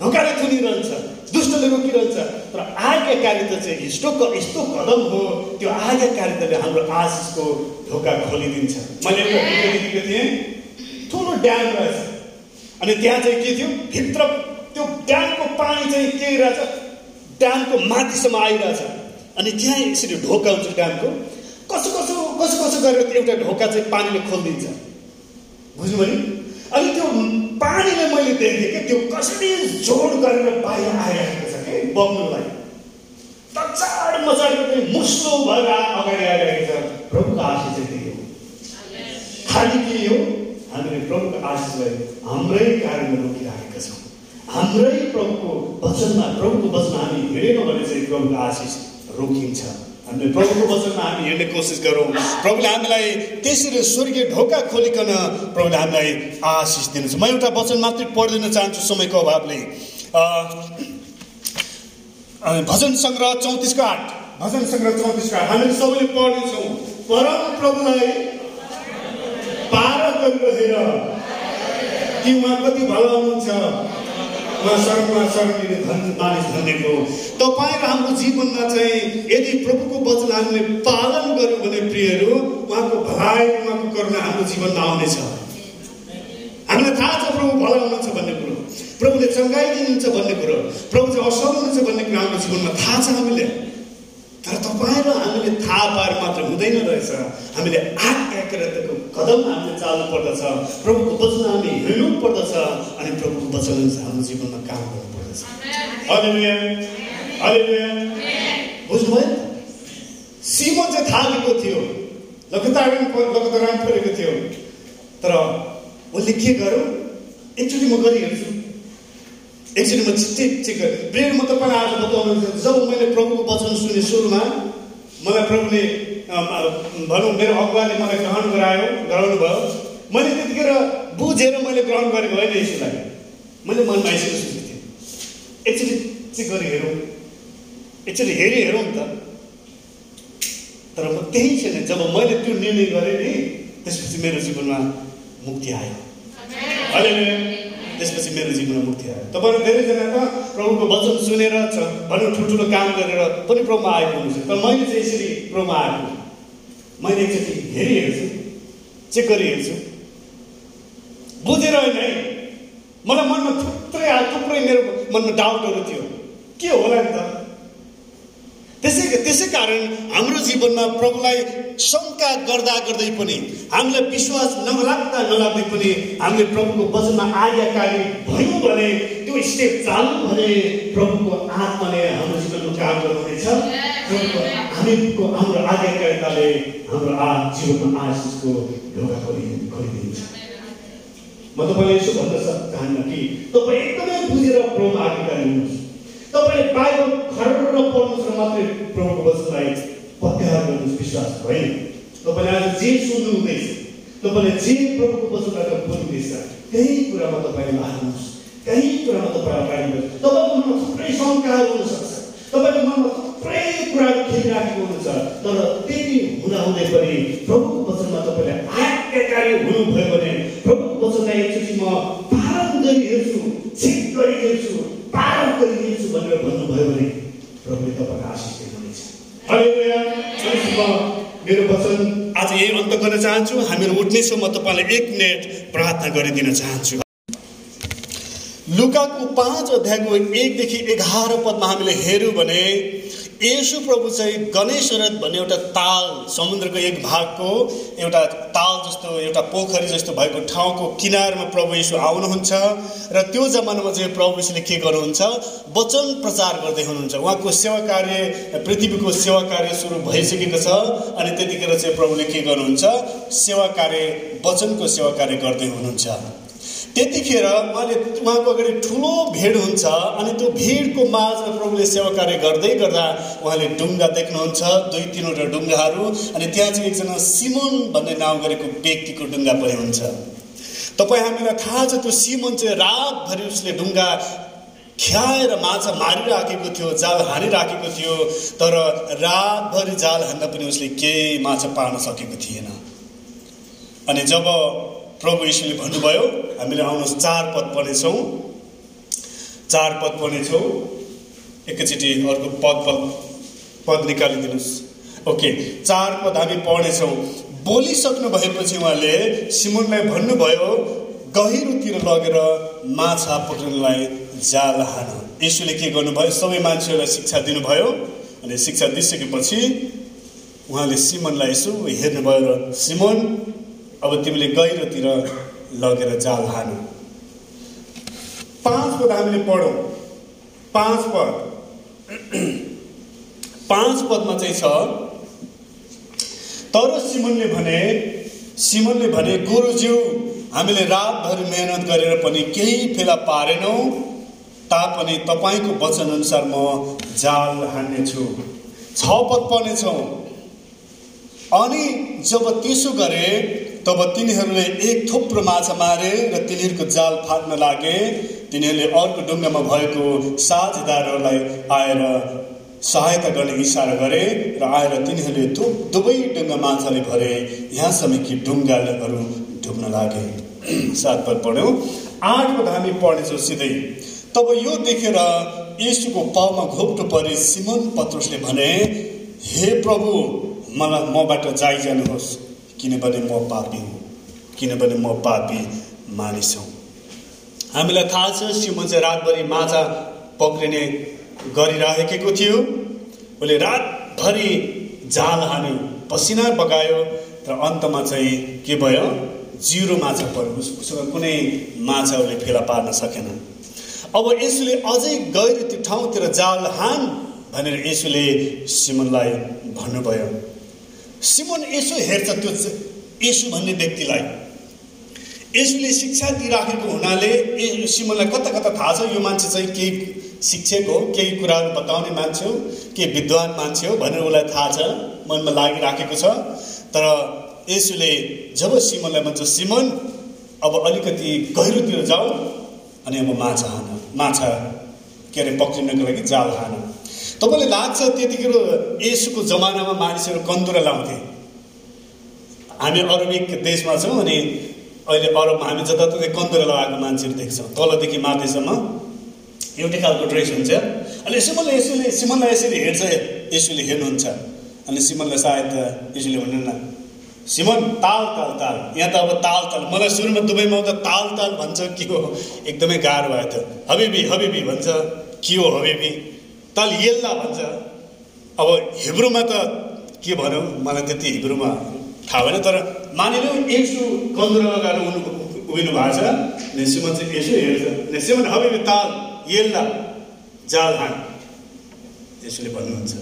ढोकाले थुनिरहन्छ। दुष्टले रोकिरहन्छ तर आज्ञाकारिता चाहिँ यस्तो यस्तो कदम हो त्यो आज्ञाकारिताले हाम्रो आशिषको ढोका खोलिदिन्छ। मैले एउटा देखेको थिएँ। ठुलो ड्याम रहेछ। अनि त्यहाँ चाहिँ के थियो? भित्र त्यो ड्यामको पानी चाहिँ के रहेछ? ड्यामको माथिसम्म आइरहेछ। अनि त्यहाँ यसरी ढोका हुन्छ ड्यामको। कसो कसो कसो कसो गरेर एउटा ढोका चाहिँ पानीले खोलिदिन्छ? बुझ्नु भने अनि त्यो पानीले मैले देखेँ कि त्यो कसरी जोड गरेर बाहिर आइरहेको छ कि बग्नुलाई तचाड मचाड पनि मुस्लो भएर अगाडि आइरहेको छ प्रभुको आशिष चाहिँ त्यही हो खालि के हो हामीले प्रभुको आशिषलाई हाम्रै कारणले रोकिराखेका छौँ हाम्रै प्रभुको वचनमा प्रभुको वचनमा हामी हिँडेनौँ भने चाहिँ प्रभुको आशिष रोकिन्छ हामीले प्रभुको वचनमा हामी हिँड्ने कोसिस गरौँ। प्रभुले हामीलाई त्यसरी स्वर्गीय ढोका खोलिकन प्रभुले हामीलाई आशिष दिनुहुन्छ। म एउटा वचन मात्रै पढिदिन चाहन्छु समयको अभावले। भजन सङ्ग्रह चौतिसको आठ। भजन सङ्ग्रह चौतिसको आठ। हामीले सबैले पढ्नेछौँ। परम प्रभुलाई पार गरिरहेर कि उहाँ कति भलो हुनुहुन्छ? तपाईँ र हाम्रो जीवनमा चाहिँ यदि प्रभुको वचन हामीले पालन गर्यौँ भने प्रियहरू उहाँको भलाइ उहाँको करुणा हाम्रो जीवनमा आउनेछ। हामीलाई थाहा छ प्रभु भला हुनुहुन्छ भन्ने कुरो। प्रभुले चङ्गाइ दिनुहुन्छ भन्ने कुरो। प्रभु चाहिँ असल हुनुहुन्छ भन्ने कुरो हाम्रो जीवनमा थाहा छ हामीले तर तपाईँ र हामीले थाहा पाएर मात्र हुँदैन रहेछ। हामीले आज्ञाकारिताको कदम हामीले चाल्नु पर्दछ प्रभुको वचन हामी हिँड्नु पर्दछ अनि प्रभुको वचन हाम्रो जीवनमा काम गर्नु पर्दछ बुझ्नुभयो? सिमन चाहिँ थालेको थियो। लगातार लगातार फरेको थियो। तर उसले के गर्यो? एकचोटि म गरिहेर्छु एकचोटि म गरेँ। ब्रेड म तपाईँलाई आज बताउनु जब मैले प्रभुको वचन सुने सुरुमा मलाई प्रभुले भनौँ मेरो अगुवाले मलाई ग्रहण गरायो गराउनु भयो। मैले त्यतिखेर बुझेर मैले ग्रहण गरेको होइन यसोलाई मैले मनमा यसरी सोचेको थिएँ। एकचोटि चेक गरी हेरौँ। एकचोटि हेरि हेरौँ नि त। तर म त्यही छैन। जब मैले त्यो निर्णय गरेँ नि त्यसपछि मेरो जीवनमा मुक्ति आयो। अहिले त्यसपछि मेरो जीवनमा मुक्ति आयो तपाईँहरू त प्रभुको वचन सुनेर भनौँ ठुल्ठुलो काम गरेर पनि प्रभुमा आएको हुनुहुन्छ तर मैले चाहिँ यसरी प्रभुमा आएको मैले एकचोटि हेरिहेर्छु चेक गरिहेर्छु बुझेर होइन है मलाई मनमा थुप्रै थुप्रै मेरो मनमा डाउटहरू थियो। के होला नि त? त्यसै त्यसै कारण हाम्रो जीवनमा प्रभुलाई शङ्का गर्दा गर्दै पनि हामीलाई विश्वास नलाग्दा नलाग्दै पनि हामीले प्रभुको वचनमा आज्ञाकारी भयौँ भने त्यो स्टेप चालु भने प्रभुको आत्माले हाम्रो जीवनमा काम गर्नुहुनेछ। हामीको हाम्रो आज्ञाकारिताले हाम्रो आ जीवनमा आशिषको ढोका खोलि खोलिदिन्छ। म तपाईँलाई यसो भन्न चाहन्न कि तपाईँ एकदमै बुझेर प्रभु आज्ञाकारी हुनुहोस् तपाईँले बाइबल खरेर पढ्नुहोस् र मात्रै प्रभुको वचनलाई पत्यार गर्नु राख्नुहुन्छ विश्वास होइन तपाईँले आज जे सुन्नु हुँदैछ तपाईँले जे प्रभुको वचनबाट बोल्नुहुँदैछ त्यही कुरामा तपाईँले लाग्नुहोस् त्यही कुरामा तपाईँ अगाडि बढ्नुहोस् तपाईँको मनमा थुप्रै शङ्काहरू हुनसक्छ तपाईँको मनमा थुप्रै कुराहरू खेलिराखेको हुन्छ तर त्यति हुँदाहुँदै पनि प्रभुको वचनमा तपाईँले आज्ञाकारी हुनुभयो भने प्रभुको वचनलाई एकचोटि म गरी हेर्छु चेक गरी हेर्छु पालन गरी हेर्छु भनेर भन्नुभयो भने प्रभुले तपाईँलाई आशिष दिनुहुनेछ। मेरो वचन आज यही अन्त गर्न चाहन्छु। हामीहरू उठ्नेछौँ म तपाईँलाई एक मिनट प्रार्थना गरिदिन चाहन्छु। लुकाको पाँच अध्यायको एकदेखि एघार पदमा हामीले हेऱ्यौँ भने येशु प्रभु चाहिँ गणेश रथ भन्ने एउटा ताल समुद्रको एक भागको एउटा ताल जस्तो एउटा पोखरी जस्तो भएको ठाउँको किनारमा प्रभु येशु आउनुहुन्छ र त्यो जमानामा चाहिँ प्रभु यीशुले के गर्नुहुन्छ? वचन प्रचार गर्दै हुनुहुन्छ। उहाँको सेवा कार्य पृथ्वीको सेवा कार्य सुरु भइसकेको छ अनि त्यतिखेर चाहिँ प्रभुले के गर्नुहुन्छ? सेवा कार्य वचनको सेवा कार्य गर्दै हुनुहुन्छ। त्यतिखेर उहाँले उहाँको अगाडि ठुलो भिड हुन्छ अनि त्यो भिडको माझमा प्रभुले सेवा कार्य गर्दै गर्दा उहाँले डुङ्गा देख्नुहुन्छ दुई तिनवटा डुङ्गाहरू अनि त्यहाँ चाहिँ एकजना सिमोन भन्ने नाउँ गरेको व्यक्तिको डुङ्गा पनि हुन्छ। तपाईँ हामीलाई थाहा छ त्यो सिमोन चाहिँ रातभरि उसले डुङ्गा ख्याएर माछा मारिराखेको थियो जाल हानिराखेको थियो तर रातभरि जाल हान्दा पनि उसले केही माछा पार्न सकेको थिएन। अनि जब प्रभु यीशुले भन्नुभयो हामीले आउनुहोस् चार पद पढ्नेछौँ चार पद पढ्नेछौँ एकैचोटि अर्को पद पद पद निकालिदिनुहोस्। ओके चार पद हामी पढ्नेछौँ बोलिसक्नु भएपछि उहाँले सिमुनलाई भन्नुभयो गहिरोतिर लगेर माछा पक्रिनलाई जाल हान। यीशुले के गर्नुभयो? सबै मान्छेहरूलाई शिक्षा दिनुभयो। अनि शिक्षा दिइसकेपछि उहाँले सिमनलाई यसो हेर्नुभयो र सिमन अब तिमीले गहिरोतिर लगेर जाल हानु पाँच पद हामीले पढौँ। पाँच पद। पाँच पदमा चाहिँ छ तर सिमनले भने सिमनले भने गुरुज्यू हामीले रातभरि मेहनत गरेर पनि केही फेला पारेनौँ तापनि तपाईँको वचनअनुसार म जाल हान्नेछु। छ पद पर्नेछौँ अनि जब त्यसो गरे तब तिनीहरूले एक थुप्रो माछा मारे र तिनीहरूको जाल फाट्न लागे। तिनीहरूले अर्को डुङ्गामा भएको साझेदारहरूलाई आएर सहायता गर्ने इसारा गरे र आएर तिनीहरूले दु दुवै डुङ्गा माछाले भरे। यहाँसम्म कि डुङ्गाहरू डुब्न लागे। (clears throat) सात पद पढ्यौँ। आठ पद हामी पढ्नेछौँ सिधै। तब यो देखेर यीशुको पाउमा घोप्टो परे सिमन पत्रुसले भने हे प्रभु मलाई मबाट जाइजानुहोस्। किनभने म पापी हुँ किनभने म पापी मानिस हुँ हामीलाई थाहा छ सिमन चाहिँ रातभरि माछा पक्रिने गरिराखेको थियो उसले रातभरि जाल हान्यो पसिना बगायो र अन्तमा चाहिँ के भयो जिरो माछा पऱ्यो उसँग कुनै माछा उसले फेला पार्न सकेन अब यसुले अझै गएर त्यो ठाउँतिर जाल हान भनेर यसुले सिमनलाई भन्नुभयो सिमन यसो हेर्छ त्यो यसु भन्ने व्यक्तिलाई। यसुले शिक्षा दिइराखेको हुनाले सिमनलाई कता कता थाहा छ? यो मान्छे चाहिँ केही शिक्षक हो केही कुराहरू बताउने मान्छे हो केही विद्वान मान्छे हो भनेर उसलाई थाहा छ मनमा लागिराखेको छ। तर यसुले जब सिमनलाई भन्छ सिमन अब अलिकति गहिरोतिर जाऊ अनि अब माछा हान माछा के अरे पक्रिनको लागि जाल हान। तपाईँलाई लाग्छ त्यतिखेर यसुको जमानामा मानिसहरू कन्दुरा लाउँथे। हामी अरबिक देशमा छौँ अनि अहिले अरबमा हामी जताततै कन्दुरा लगाएको मान्छेहरू देख्छौँ तलदेखि माथिसम्म एउटै खालको ड्रेस हुन्छ। अनि सिमनले यसुले सिमनलाई यसरी हेर्छ यसुले हेर्नुहुन्छ। अनि सिमनलाई सायद यसुले भन्नु न सिमन ताल ताल ताल। यहाँ त अब ताल ताल। मलाई सुरुमा दुबईमा आउँदा ताल ताल भन्छ के हो? एकदमै गाह्रो भयो त हबिबी हबिबी भन्छ। के हो हबिबी? ताल येल्ला भन्छ। अब हिब्रूमा त के भनौँ मलाई त्यति हिब्रूमा थाहा भएन तर मानिलिउँ यसो कन्दुरा लगाएर उनु उभिनु भएको छ। अनि सिमन चाहिँ यसो हेर्छ। अनि सिमन हबिबी ताल येल्ला जाल हान। यसोले भन्नुहुन्छ।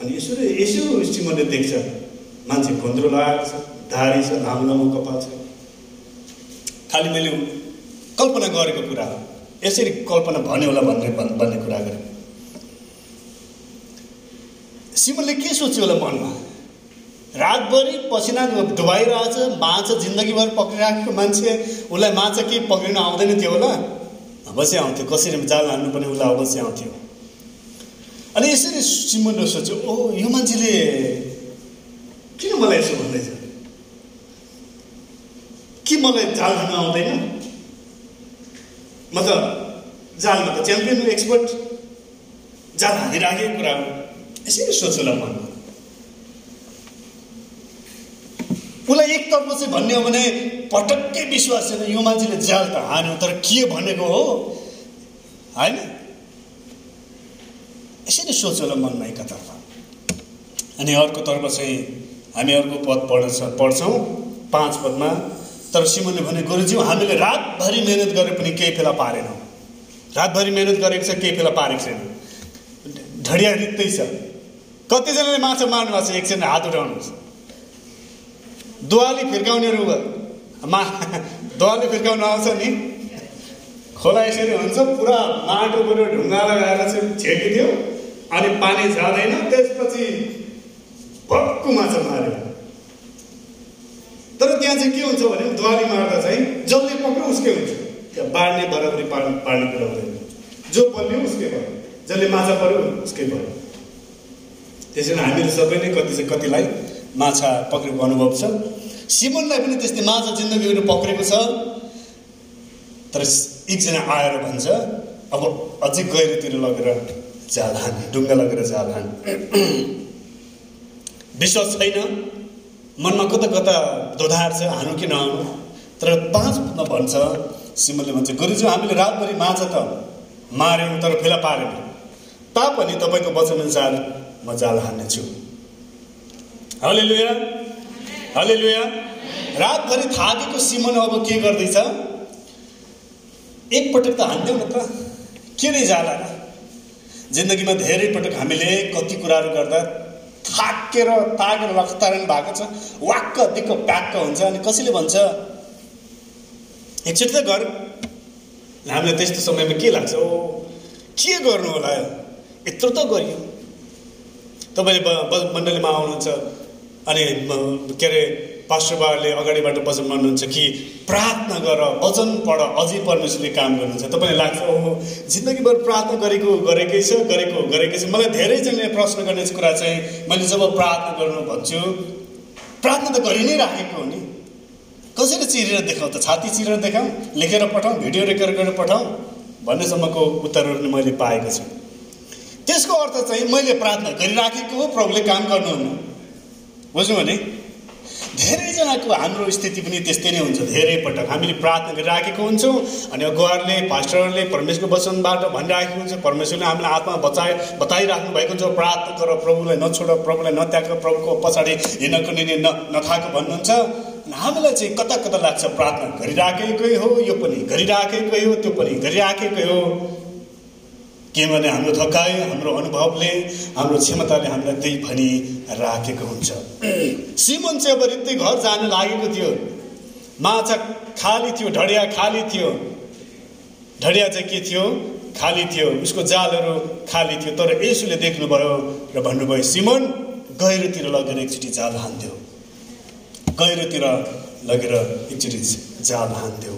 अनि यसोले यसो सिमनले देख्छ। मान्छे कन्द्रो लगाएको छ दारी छ लामो लामो कपाल छ। खालि मैले कल्पना गरेको कुरा हो। यसरी कल्पना भन्यो होला भन्ने भन्ने कुरा गरेँ सिमनले के सोच्यो होला मनमा? रातभरि पसिना डुबाइरहेछ माछा जिन्दगीभर पक्रिराखेको मान्छे उसलाई माछा के पक्रिन आउँदैन थियो होला। अवश्य आउँथ्यो कसरी जाल हान्नु पनि उसलाई अवश्य आउँथ्यो। अनि यसरी सिमनले सोच्यो ओ यो मान्छेले किन मलाई यसो भन्दैछ? के मलाई जाल हान्नु आउँदैन? म त जालमा त च्याम्पियन एक्सपर्ट। जाल हानिराखेको कुरा यसरी सोच्नुलाई मन उसलाई एकतर्फ चाहिँ भन्ने हो भने पटक्कै विश्वास छैन यो मान्छेले जाल त हान्यो तर के भनेको हो होइन यसरी सोच होला मनमा एकातर्फ अनि अर्कोतर्फ चाहिँ हामी अर्को पद पढ्छ पढ्छौँ पाँच पदमा तर सिमनले भने गुरुज्यू हामीले रातभरि मिहिनेत गरे पनि केही फेला पारेनौँ रातभरि मिहिनेत गरेको छ केही फेला पारेको छैन ढडिया रित्तै छ कतिजनाले माछा मार्नु भएको छ एकछिन हात उठाउनुहोस्। दुवाली फिर्काउनेहरू मा दुवाली फिर्काउनु आउँछ नि। खोला यसरी हुन्छ पुरा माटोबाट ढुङ्गा लगाएर चाहिँ छेकिदियो अनि पानी जाँदैन त्यसपछि भक्कु माछा मार्यो। तर त्यहाँ चाहिँ के हुन्छ भने दुवाली मार्दा चाहिँ जसले पक्रियो उसकै हुन्छ। त्यहाँ बाँड्ने बराबरी पार्ने कुरा हुँदैन। जो पल्यो उसकै भयो। जसले माछा पऱ्यो उसकै भयो। त्यसरी हामीले सबै नै कति चाहिँ कतिलाई माछा पक्रेको अनुभव छ। सिमनलाई पनि त्यस्तै माछा जिन्दगीहरू पक्रेको छ। तर एकजना आएर भन्छ अब अझै गहिरोतिर लगेर जाल हान ढुङ्गा लगेर जाल हान। (clears throat) विश्वास छैन। मनमा कता कता दोधार छ हानु कि नहानु? तर पाँच भन्छ सिमनले भन्छ गुरुजी हामीले रातभरि माछा त माऱ्यौँ तर फेला पारेन। तापनि तपाईँको वचनअनुसार म जाल हान्नेछु। हले लुया हले लुया रातभरि थाकेको सिमन अब के गर्दैछ? एकपटक त हान्थ्यौँ न त। के नै जाला जिन्दगीमा धेरै पटक हामीले कति कुराहरू गर्दा थाकेर तागेर लखतारण भएको छ। वाक्क दिक्क प्याक्क हुन्छ अनि कसैले भन्छ एकचोटि त गर। हामीलाई त्यस्तो समयमा के लाग्छ? ओ के गर्नु होला? यत्रो त गरियो। तपाईँले मण्डलीमा आउनुहुन्छ अनि के अरे पास्टर बाबाले अगाडिबाट वचन भन्नुहुन्छ कि प्रार्थना गर वचन पढ अझै परमेश्वरले काम गर्नुहुन्छ। तपाईँलाई लाग्छ ओहो जिन्दगीभर प्रार्थना गरेको गरेकै छ गरेको गरेकै छ। मलाई धेरैजनाले प्रश्न गर्ने कुरा चाहिँ मैले जब प्रार्थना गर्नु भन्छु प्रार्थना त गरि नै राखेको हो नि। कसरी चिरेर देखाउँ त छाती चिरेर देखाउँ लेखेर पठाउँ भिडियो रेकर्ड गरेर पठाउँ भन्नेसम्मको उत्तरहरू मैले पाएको छु। त्यसको अर्थ चाहिँ मैले प्रार्थना गरिराखेको हो प्रभुले काम गर्नुहुन्न। बुझ्नु भने धेरैजनाको हाम्रो स्थिति पनि त्यस्तै नै हुन्छ। धेरै पटक हामीले प्रार्थना गरिराखेको हुन्छौँ अनि अगुवाहरूले पास्टरहरूले परमेश्वरको वचनबाट भनिराखेको हुन्छ। परमेश्वरले हामीलाई आत्मा बचाए बताइराख्नु भएको हुन्छ प्रार्थना गर प्रभुलाई नछोड प्रभुलाई नत्याग प्रभुको पछाडि हिँड्नको निम्ति न नथाको भन्नुहुन्छ। हामीलाई चाहिँ कता कता लाग्छ प्रार्थना गरिराखेकै हो यो पनि गरिराखेकै हो त्यो पनि गरिराखेकै हो। किनभने हाम्रो थकाइ हाम्रो अनुभवले हाम्रो क्षमताले हामीलाई त्यही भनी राखेको हुन्छ। सिमन चाहिँ अब रित्तै घर जान लागेको थियो। माछा खाली थियो ढडिया खाली थियो। ढडिया चाहिँ के थियो? खाली थियो। उसको जालहरू खाली थियो। तर यसुले देख्नुभयो र भन्नुभयो सिमन गहिरोतिर लगेर एकचोटि जाल हान्थ्यो गहिरोतिर लगेर एकचोटि जाल हान्थ्यो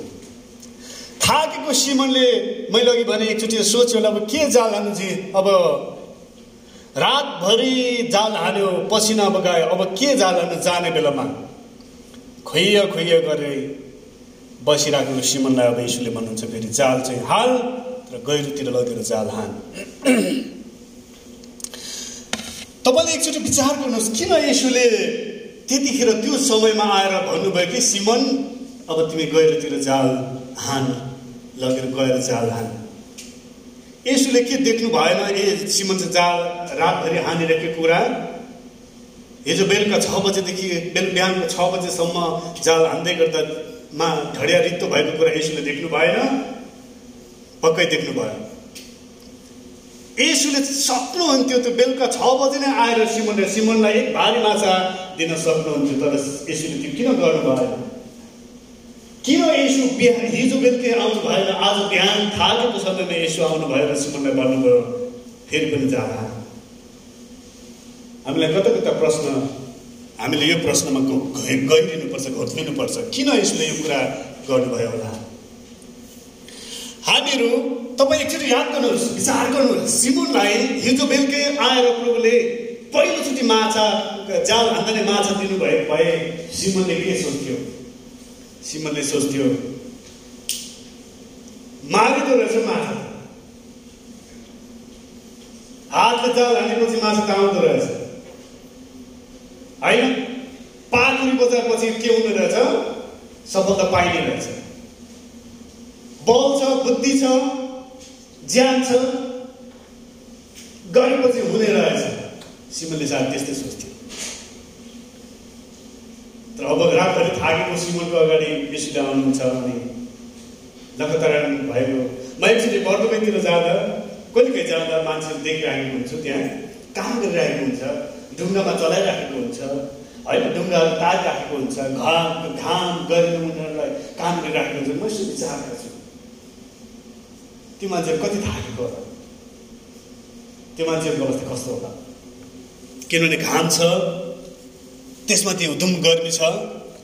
थाकेको सिमनले मैले अघि भने एकचोटि सोच्यो अब के जाल हान्नु चाहिँ अब रातभरि जाल हान्यो पसिना बगायो अब के जाल हान्नु जाने बेलामा? खोइया खोइया गरे बसिराखेको सिमनलाई अब यीशुले भन्नुहुन्छ फेरि जाल चाहिँ हाल र गहिरोतिर लगेर जाल हान। तपाईँले एकचोटि विचार गर्नुहोस् किन यसुले त्यतिखेर त्यो समयमा आएर भन्नुभयो कि सिमन अब तिमी गहिरोतिर जाल हान। लगेर गएर जाल हान। यसुले के देख्नु भएन? ए सिमन चाहिँ जाल रातभरि हानिरहेको कुरा। हिजो बेलुका छ बजेदेखि बेल बिहानको छ बजेसम्म जाल हान्दै गर्दा मा ढडिया रित्तो भएको कुरा यसुले देख्नु भएन। पक्कै देख्नु भयो। यसुले सक्नुहुन्थ्यो त्यो बेलुका छ बजे नै आएर सिमनले सिमनलाई एक भारी माछा दिन सक्नुहुन्थ्यो तर यसुले त्यो किन गर्नु भएन किन यसो बिहान हिजो बेलुकै आउनु भएन आज बिहान थालेको समयमा यसो आउनु भएर सिमनलाई भन्नुभयो फेरि पनि जा। हामीलाई कता कता प्रश्न हामीले यो प्रश्नमा गइदिनुपर्छ घोत्लिनुपर्छ किन यसले यो कुरा गर्नुभयो होला? हामीहरू तपाईँ एकचोटि याद गर्नुहोस् विचार गर्नुहोस्। सिमुनलाई हिजो बेलुकै आएर प्रभुले पहिलोचोटि माछा जाल हान्दाले माछा दिनुभए भए सिमनले के सोच्थ्यो? सिमनले सोच्थ्यो मारिदो रहेछ माछा हातले जाल हानेपछि माछा त रहेछ होइन पाखुरी बजाएपछि के हुने रहेछ सफलता पाइने रहेछ बल छ बुद्धि छ ज्यान छ गरेपछि हुने रहेछ सिमनले सायद त्यस्तै सोच्थ्यो तर अब रातभरि थाकेको सिमनको अगाडि बेसी आउनुहुन्छ अनि लगातार भएको म एकचोटि बर्दुकैतिर जाँदा कहिले कहिले जाँदा मान्छेहरू देखिराखेको हुन्छु त्यहाँ काम गरिरहेको हुन्छ ढुङ्गामा चलाइराखेको हुन्छ होइन? ढुङ्गाहरू तारिराखेको हुन्छ घाम घाम गरेर उनीहरूलाई काम गरिराखेको हुन्छ। म यसो विचार गर्छु त्यो मान्छेहरू कति थाकेको होला? त्यो मान्छेहरूको अवस्था कस्तो होला? किनभने घाम छ त्यसमा त्यो हुदुम गर्मी छ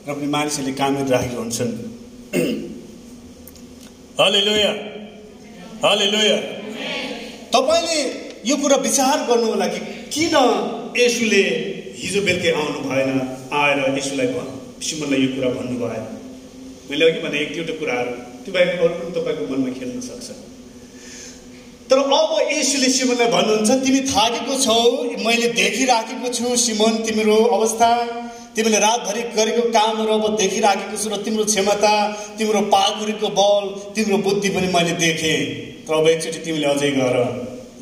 र पनि मानिसहरूले काम गरिराखेका हुन्छन्। हले लोया हले लोया तपाईँले यो कुरा विचार गर्नु होला कि किन यसुले हिजो बेलुकै आउनु भएन आएर यसुलाई सिमनलाई यो कुरा भन्नु भएन मैले अघि भने एक दुईवटा कुराहरू त्यो बाहेक अरू पनि तपाईँको मनमा खेल्न सक्छ। तर अब यसुले सिमनलाई भन्नुहुन्छ तिमी थाकेको छौ मैले देखिराखेको छु सिमन तिम्रो अवस्था। तिमीले रातभरि गरेको कामहरू अब देखिराखेको छु र तिम्रो क्षमता तिम्रो पाखुरीको बल तिम्रो बुद्धि पनि मैले देखेँ। तर अब एकचोटि तिमीले अझै गर।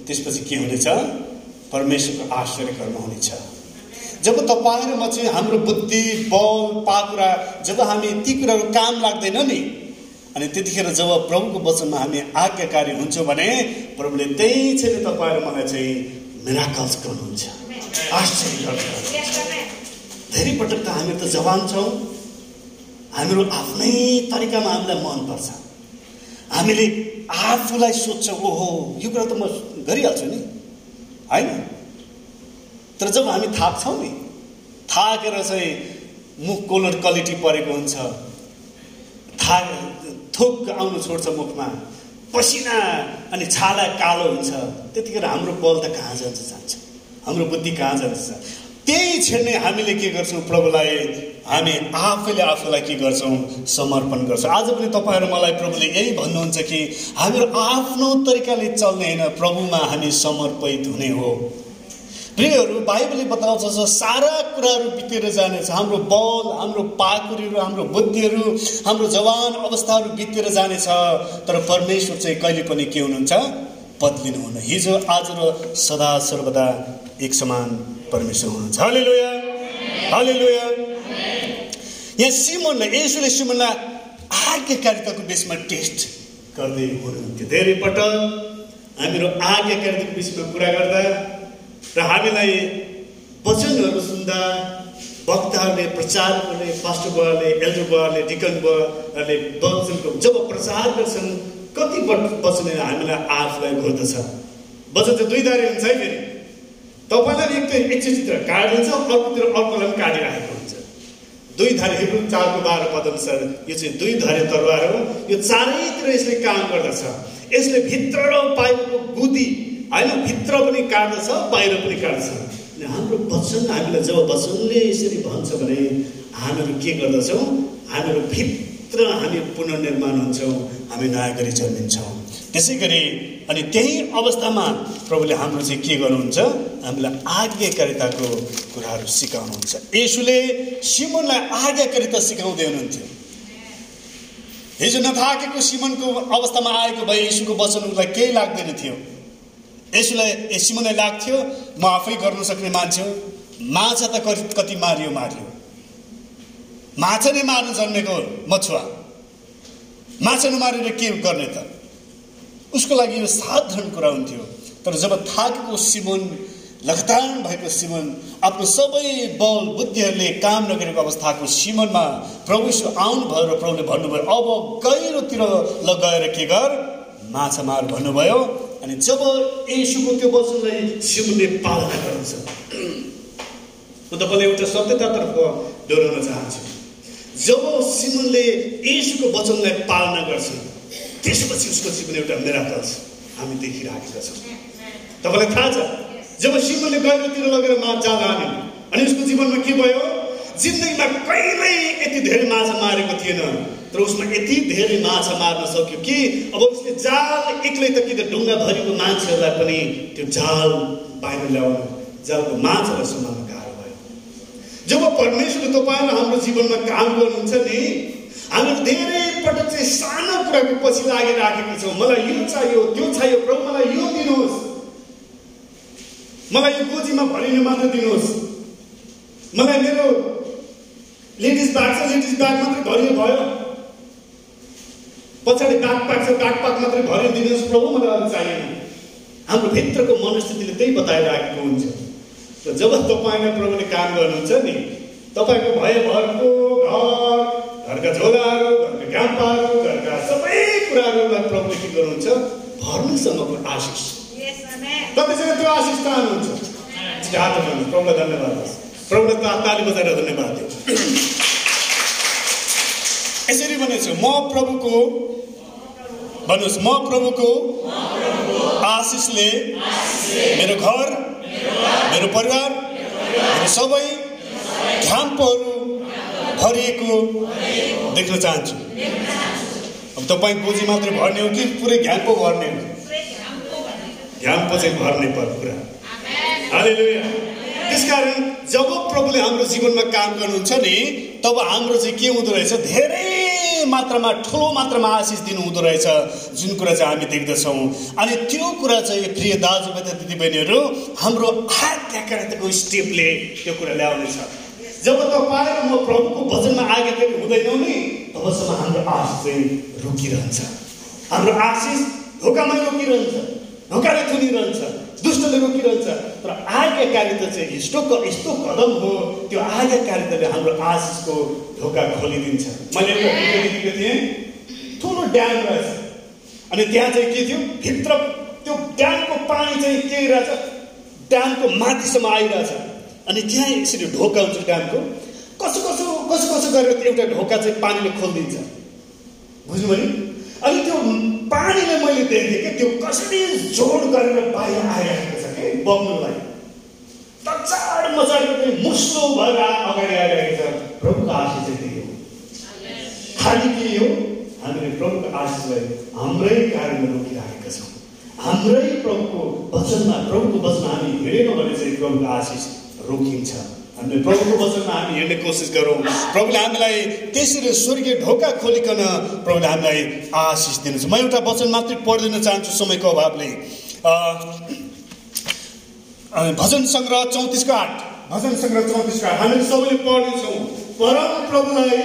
त्यसपछि के हुनेछ? परमेश्वरको आश्चर्य कर्म हुनेछ। जब तपाईँ र म चाहिँ हाम्रो बुद्धि बल पाखुरा जब हामी ती कुराहरू काम लाग्दैन नि अनि त्यतिखेर जब प्रभुको वचनमा हामी आज्ञाकारी हुन्छौँ भने प्रभुले त्यही चाहिँ तपाईँ र मलाई चाहिँ मिराकल्स गर्नुहुन्छ। आश्चर्य धेरै पटक त हामी त जवान छौँ। हामीहरू आफ्नै तरिकामा हामीलाई मनपर्छ। हामीले आफूलाई सोध्छौँ ओहो यो कुरा त म गरिहाल्छु नि? होइन। तर जब हामी थाक्छौँ नि थाकेर चाहिँ मुख कोलर क्वालिटी परेको हुन्छ। था थोक आउनु छोड्छ मुखमा। पसिना अनि छाला कालो हुन्छ। त्यतिखेर हाम्रो बल त कहाँ जान्छ जान्छ? हाम्रो बुद्धि कहाँ जान्छ त्यही क्षण हामीले के गर्छौँ प्रभुलाई? हामी आफैले आफूलाई के गर्छौँ? समर्पण गर्छौँ। आज पनि तपाईँहरू मलाई प्रभुले यही भन्नुहुन्छ कि हामीहरू आफ्नो तरिकाले चल्ने होइन। प्रभुमा हामी समर्पित हुने हो। प्रियहरू बाइबलले बताउँछ छ सारा कुराहरू बितेर जानेछ। हाम्रो बल हाम्रो पाकुरीहरू हाम्रो बुद्धिहरू हाम्रो जवान अवस्थाहरू बितेर जानेछ। तर परमेश्वर चाहिँ कहिले पनि के हुनुहुन्छ? बदलिनु हुनु हिजो आज र सदा सर्वदा एक समान परमेश्वर हुनुहुन्छ। हले लोया हले लोया यहाँ सिमनलाई यसोले सिमनलाई आज्ञाकारिताको बेसमा टेस्ट गर्दै हुनुहुन्थ्यो। धेरै पटक हामीहरू आज्ञाकारिताको विषयमा कुरा गर्दा र हामीलाई वचनहरू सुन्दा वक्ताहरूले प्रचार गर्ने पास्टर बुवाले एल्डर बुवाले डिकन बुवाहरूले वचनको जब प्रचार गर्छन् कति वचनले हामीलाई आफूलाई घोर्दछ। वचन चाहिँ दुई दारी हुन्छ है फेरि। तपाईँलाई एक त एकचोटितिर काटिदिन्छ अर्कोतिर अर्कोलाई पनि काटिराखेको हुन्छ। दुई धारे चारको बाह्र पदअनुसार यो चाहिँ दुई धारे तरवार हो। यो चारैतिर यसले काम गर्दछ। यसले भित्र बाहिरको बुद्धि होइन भित्र पनि काट्दछ बाहिर पनि काट्दछ अनि हाम्रो वचन हामीलाई जब वचनले यसरी भन्छ भने हामीहरू के गर्दछौँ? हामीहरू भित्र हामी पुनर्निर्माण हुन्छौँ हामी नयाँ गरी जन्मिन्छौँ। त्यसै गरी अनि त्यही अवस्थामा प्रभुले हाम्रो चाहिँ के गर्नुहुन्छ? हामीलाई आज्ञाकारिताको कुराहरू सिकाउनुहुन्छ। यसुले सिमनलाई आज्ञाकारिता सिकाउँदै हुनुहुन्थ्यो। हिजो नथाकेको सिमनको अवस्थामा आएको भए यीशुको वचन उसलाई केही लाग्दैन थियो। यसुलाई सिमुलाई लाग्थ्यो म आफै गर्नु सक्ने मान्छे हो। माछा त कति कति मारियो मारियो। माछा नै मार्नु जन्मेको मछुवा। माछा नमारेर के गर्ने त? उसको लागि यो साधारण कुरा हुन्थ्यो। तर जब थाकेको सिमुन लगातार भएको सिमन आफ्नो सबै बल बुद्धिहरूले काम नगरेको अवस्थाको सिमनमा प्रभु आउनुभयो र प्रभुले भन्नुभयो अब गहिरोतिर लगाएर के गर? माछा मार भन्नुभयो। अनि जब यसुको त्यो वचनलाई सिमले पालना गर्छ म तपाईँलाई एउटा सत्यतातर्फ दोहोऱ्याउन चाहन्छु। जब सिमनले यसुको वचनलाई पालना गर्छ त्यसपछि उसको जीवन एउटा मेराकल छ हामी देखिराखेका छौँ। तपाईँलाई थाहा छ जब सिमनले गहिरोतिर लगेर माछा जाल हान्यो अनि उसको जीवनमा के भयो? जिन्दगीमा कहिल्यै यति धेरै माछा मारेको थिएन। तर उसमा यति धेरै माछा मार्न सक्यो कि अब उसले जाल एक्लै त कि त ढुङ्गाभरिको मान्छेहरूलाई पनि त्यो जाल बाहिर ल्याउनु जालको माछालाई सम्हाल्न गाह्रो भयो। जब परमेश्वरले तपाईँले हाम्रो जीवनमा काम गर्नुहुन्छ नि हामीहरू धेरै पटक चाहिँ सानो कुराको पछि लागिराखेका छौँ। मलाई यो चाहियो त्यो चाहियो प्रभु मलाई यो दिनुहोस्। मलाई यो गोजीमा भरिने मात्र दिनुहोस्। मलाई मेरो लेडिज ब्याग छ लेडिज ब्याग मात्रै भरियो भयो। पछाडि ब्याग छ ब्याग मात्रै भरियो दिनुहोस् प्रभु मलाई अरू चाहिएन हाम्रो भित्रको मनस्थितिले त्यही बताइरहेको हुन्छ। र जब तपाईँलाई प्रभुले काम गर्नुहुन्छ नि तपाईँको भयभरको घर घरका झोलाहरू घरका गाम्पाहरू घरका सबै कुराहरूलाई प्रभुले के गर्नुहुन्छ? भर्नुसम्मको आशिष। कतिजना त्यो आशिष चाहनुहुन्छ? प्रभुलाई धन्यवाद। प्रभुलाई ताली बजाएर धन्यवाद दियो। यसरी भनेछु म प्रभुको भन्नुहोस् म प्रभुको आशिषले मेरो घर मेरो परिवार मेरो सबै घ्याम्पहरू भरिएको देख्न चाहन्छु। अब तपाईँ गोजी मात्रै भर्ने हो कि पुरै घ्याम्पो भर्ने हो? घ्याम्पो चाहिँ भर्ने पर्छ पुरा। त्यसकारण जब प्रभुले हाम्रो जीवनमा काम गर्नुहुन्छ नि तब हाम्रो चाहिँ के हुँदो रहेछ? धेरै मात्रामा ठुलो मात्रामा आशिष दिनु हुँदो रहेछ जुन कुरा चाहिँ हामी देख्दछौँ। अनि त्यो कुरा चाहिँ प्रिय दाजुभाइ तथा दिदीबहिनीहरू हाम्रो आज्ञाकारिताको स्टेपले त्यो कुरा ल्याउनेछ। जब तपाईँ म प्रभुको भजनमा आज्ञाकारी हुँदैनौँ नि तबसम्म हाम्रो आशिष चाहिँ रोकिरहन्छ। हाम्रो आशिष ढोकामै रोकिरहन्छ ढोकाले थुनिरहन्छ। दुष्टले रोकिरहन्छ तर आज्ञाकारिता चाहिँ यस्तो यस्तो कदम हो त्यो आज्ञाकारिताले हाम्रो आशिषको ढोका खोलिदिन्छ। मैले एउटा भिडियो देखेको थिएँ ठुलो ड्याम रहेछ। अनि त्यहाँ चाहिँ के थियो? भित्र त्यो ड्यामको पानी चाहिँ के रहेछ? ड्यामको माथिसम्म आइरहेछ। अनि त्यहाँ यसरी ढोका हुन्छ ड्यामको। कसो कसो कसो कसो गरेर एउटा ढोका चाहिँ पानीले खोलिदिन्छ? बुझ्नुभयो अनि त्यो पानीले मैले देखेँ कि त्यो कसरी जोड गरेर बाहिर आइरहेको छ कि बग्नुलाई तचाड मचाड मुस्लो भएर अगाडि आइरहेको छ। प्रभुको आशिष चाहिँ त्यही हो? खालि के हो? हामीले प्रभुको आशिषलाई हाम्रै कारणले रोकिराखेका छौँ। हाम्रै प्रभुको वचनमा प्रभुको वचनमा हामी हिँडेनौँ भने चाहिँ प्रभुको आशिष रोकिन्छ। हामीले प्रभुको वचनमा हामी हिँड्ने कोसिस गरौँ। प्रभुले हामीलाई त्यसरी स्वर्गीय ढोका खोलिकन प्रभुले हामीलाई आशिष दिनुहुन्छ। म एउटा वचन मात्रै पढिदिन चाहन्छु समयको अभावले। भजन सङ्ग्रह चौतिसको आठ। भजन सङ्ग्रह चौतिसको आठ। हामीले सबैले पढ्नेछौँ। परम प्रभुलाई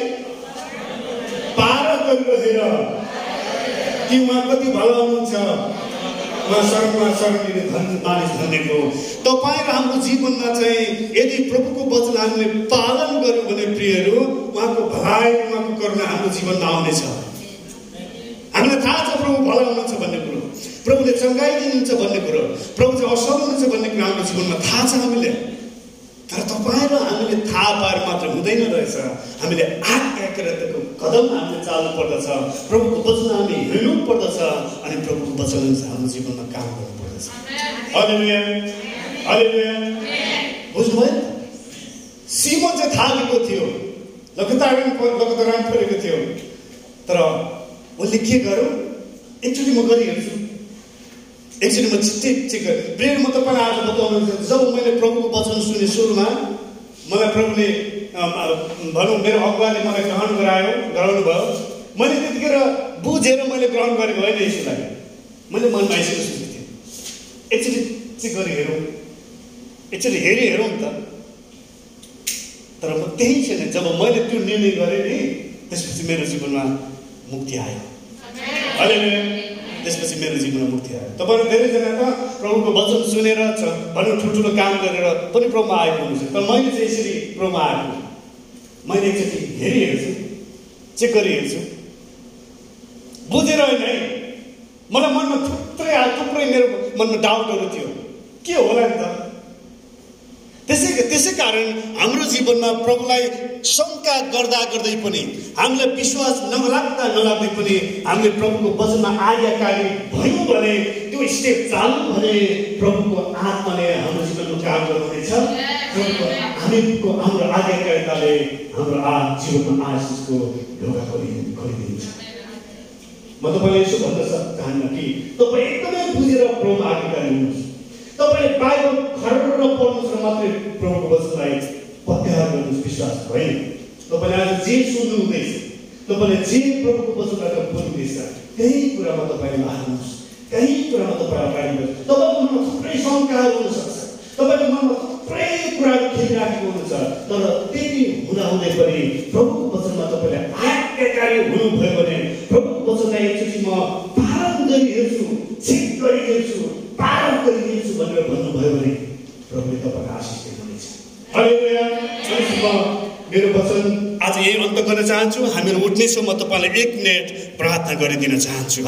पार गरिरहेर कि उहाँ कति भलो हुनुहुन्छ। तपाईँ र हाम्रो जीवनमा चाहिँ यदि प्रभुको वचन हामीले पालन गर्यो भने प्रियहरू उहाँको भलाइ उहाँको करुणा हाम्रो जीवनमा आउनेछ। हामीलाई थाहा छ प्रभु भला हुनुहुन्छ भन्ने कुरो। प्रभुले चङ्गाइ दिनुहुन्छ भन्ने कुरो। प्रभु चाहिँ असल हुनुहुन्छ भन्ने कुरो हाम्रो जीवनमा थाहा छ हामीले तर तपाईँ र हामीले थाहा पाएर मात्र हुँदैन रहेछ। हामीले आज्ञाकारिताको कदम हामीले चाल्नु पर्दछ। प्रभुको वचन हामी हिँड्नु पर्दछ अनि प्रभुको वचन हाम्रो जीवनमा काम गर्नु पर्दछ। बुझ्नुभयो? सिमो चाहिँ थालेको थियो। लखताराम लखताराम परेको थियो। तर उसले के गर्यो? एकचोटि म गरिहेर्छु। एकचोटि म चेक गरेँ। ब्रेड म तपाईँलाई आज बताउनु जब मैले प्रभुको वचन सुने सुरुमा मलाई प्रभुले भनौँ मेरो अगुवाले मलाई ग्रहण गरायो गराउनु भयो। मैले त्यतिखेर बुझेर मैले ग्रहण गरेको होइन यसोलाई मैले मनमा यसरी सोचेको थिएँ एकचोटि चेक गरी हेरौँ? एकचोटि हेरि हेरौँ त। तर म त्यही छैन जब मैले त्यो निर्णय गरेँ नि त्यसपछि मेरो जीवनमा मुक्ति आयो। अहिले त्यसपछि मेरो जीवनमा मुक्ति आयो। तपाईँहरू त प्रभुको वचन सुनेर भनौँ ठुल्ठुलो काम गरेर पनि प्रभुमा आएको हुनुहुन्छ। तर मैले चाहिँ यसरी प्रभुमा आएको मैले एकचोटि हेरिहेर्छु चेक गरिहेर्छु बुझेर होइन है? मलाई मनमा थुप्रै थुप्रै मेरो मनमा डाउटहरू थियो। के होला नि त? त्यसै कारण हाम्रो जीवनमा प्रभुलाई शङ्का गर्दा गर्दै पनि हामीलाई विश्वास नलाग्दा नलाग्दै पनि हामीले प्रभुको वचनमा आज्ञाकारी भयौँ भने त्यो स्टेप चालु भने प्रभुको आत्माले हाम्रो जीवनमा काम गर्नुहुनेछ। हामीको हाम्रो आज्ञाकारिताले हाम्रो आ जीवनमा आशिषको ढोका खोलि म तपाईँलाई यसो भन्न चाहन्न कि तपाईँ एकदमै बुझेर प्रभु आज्ञाकारी हुनुहोस् तपाईँले बाइबल खरेर पढ्नुहोस् मात्रै प्रभुको वचनलाई प्रत्याहार गर्नुहोस् विश्वास होइन? तपाईँले आज जे सुन्नु हुँदैछ तपाईँले जे प्रभुको वचनबाट बोल्नुहुँदैछ त्यही कुरामा तपाईँले लाग्नुहोस् त्यही कुरामा तपाईँ अगाडि बढ्नुहोस् तपाईँको मनमा थुप्रै शङ्काहरू हुनसक्छ तपाईँको मनमा थुप्रै कुराहरू खेलिराखेको हुन्छ तर त्यति हुँदाहुँदै पनि प्रभुको वचनमा तपाईँले आज्ञाकारी हुनुभयो भने प्रभुको वचनलाई एकचोटि म गरी हेर्छु चेक गरी हेर्छु पालन गरी हेर्छु भनेर भन्नुभयो भने प्रभुले तपाईँलाई आशिष दिनुहुनेछ। मेरो वचन आज यही अन्त गर्न चाहन्छु। हामीहरू उठ्नेछौँ म तपाईँलाई एक मिनट प्रार्थना गरिदिन चाहन्छु।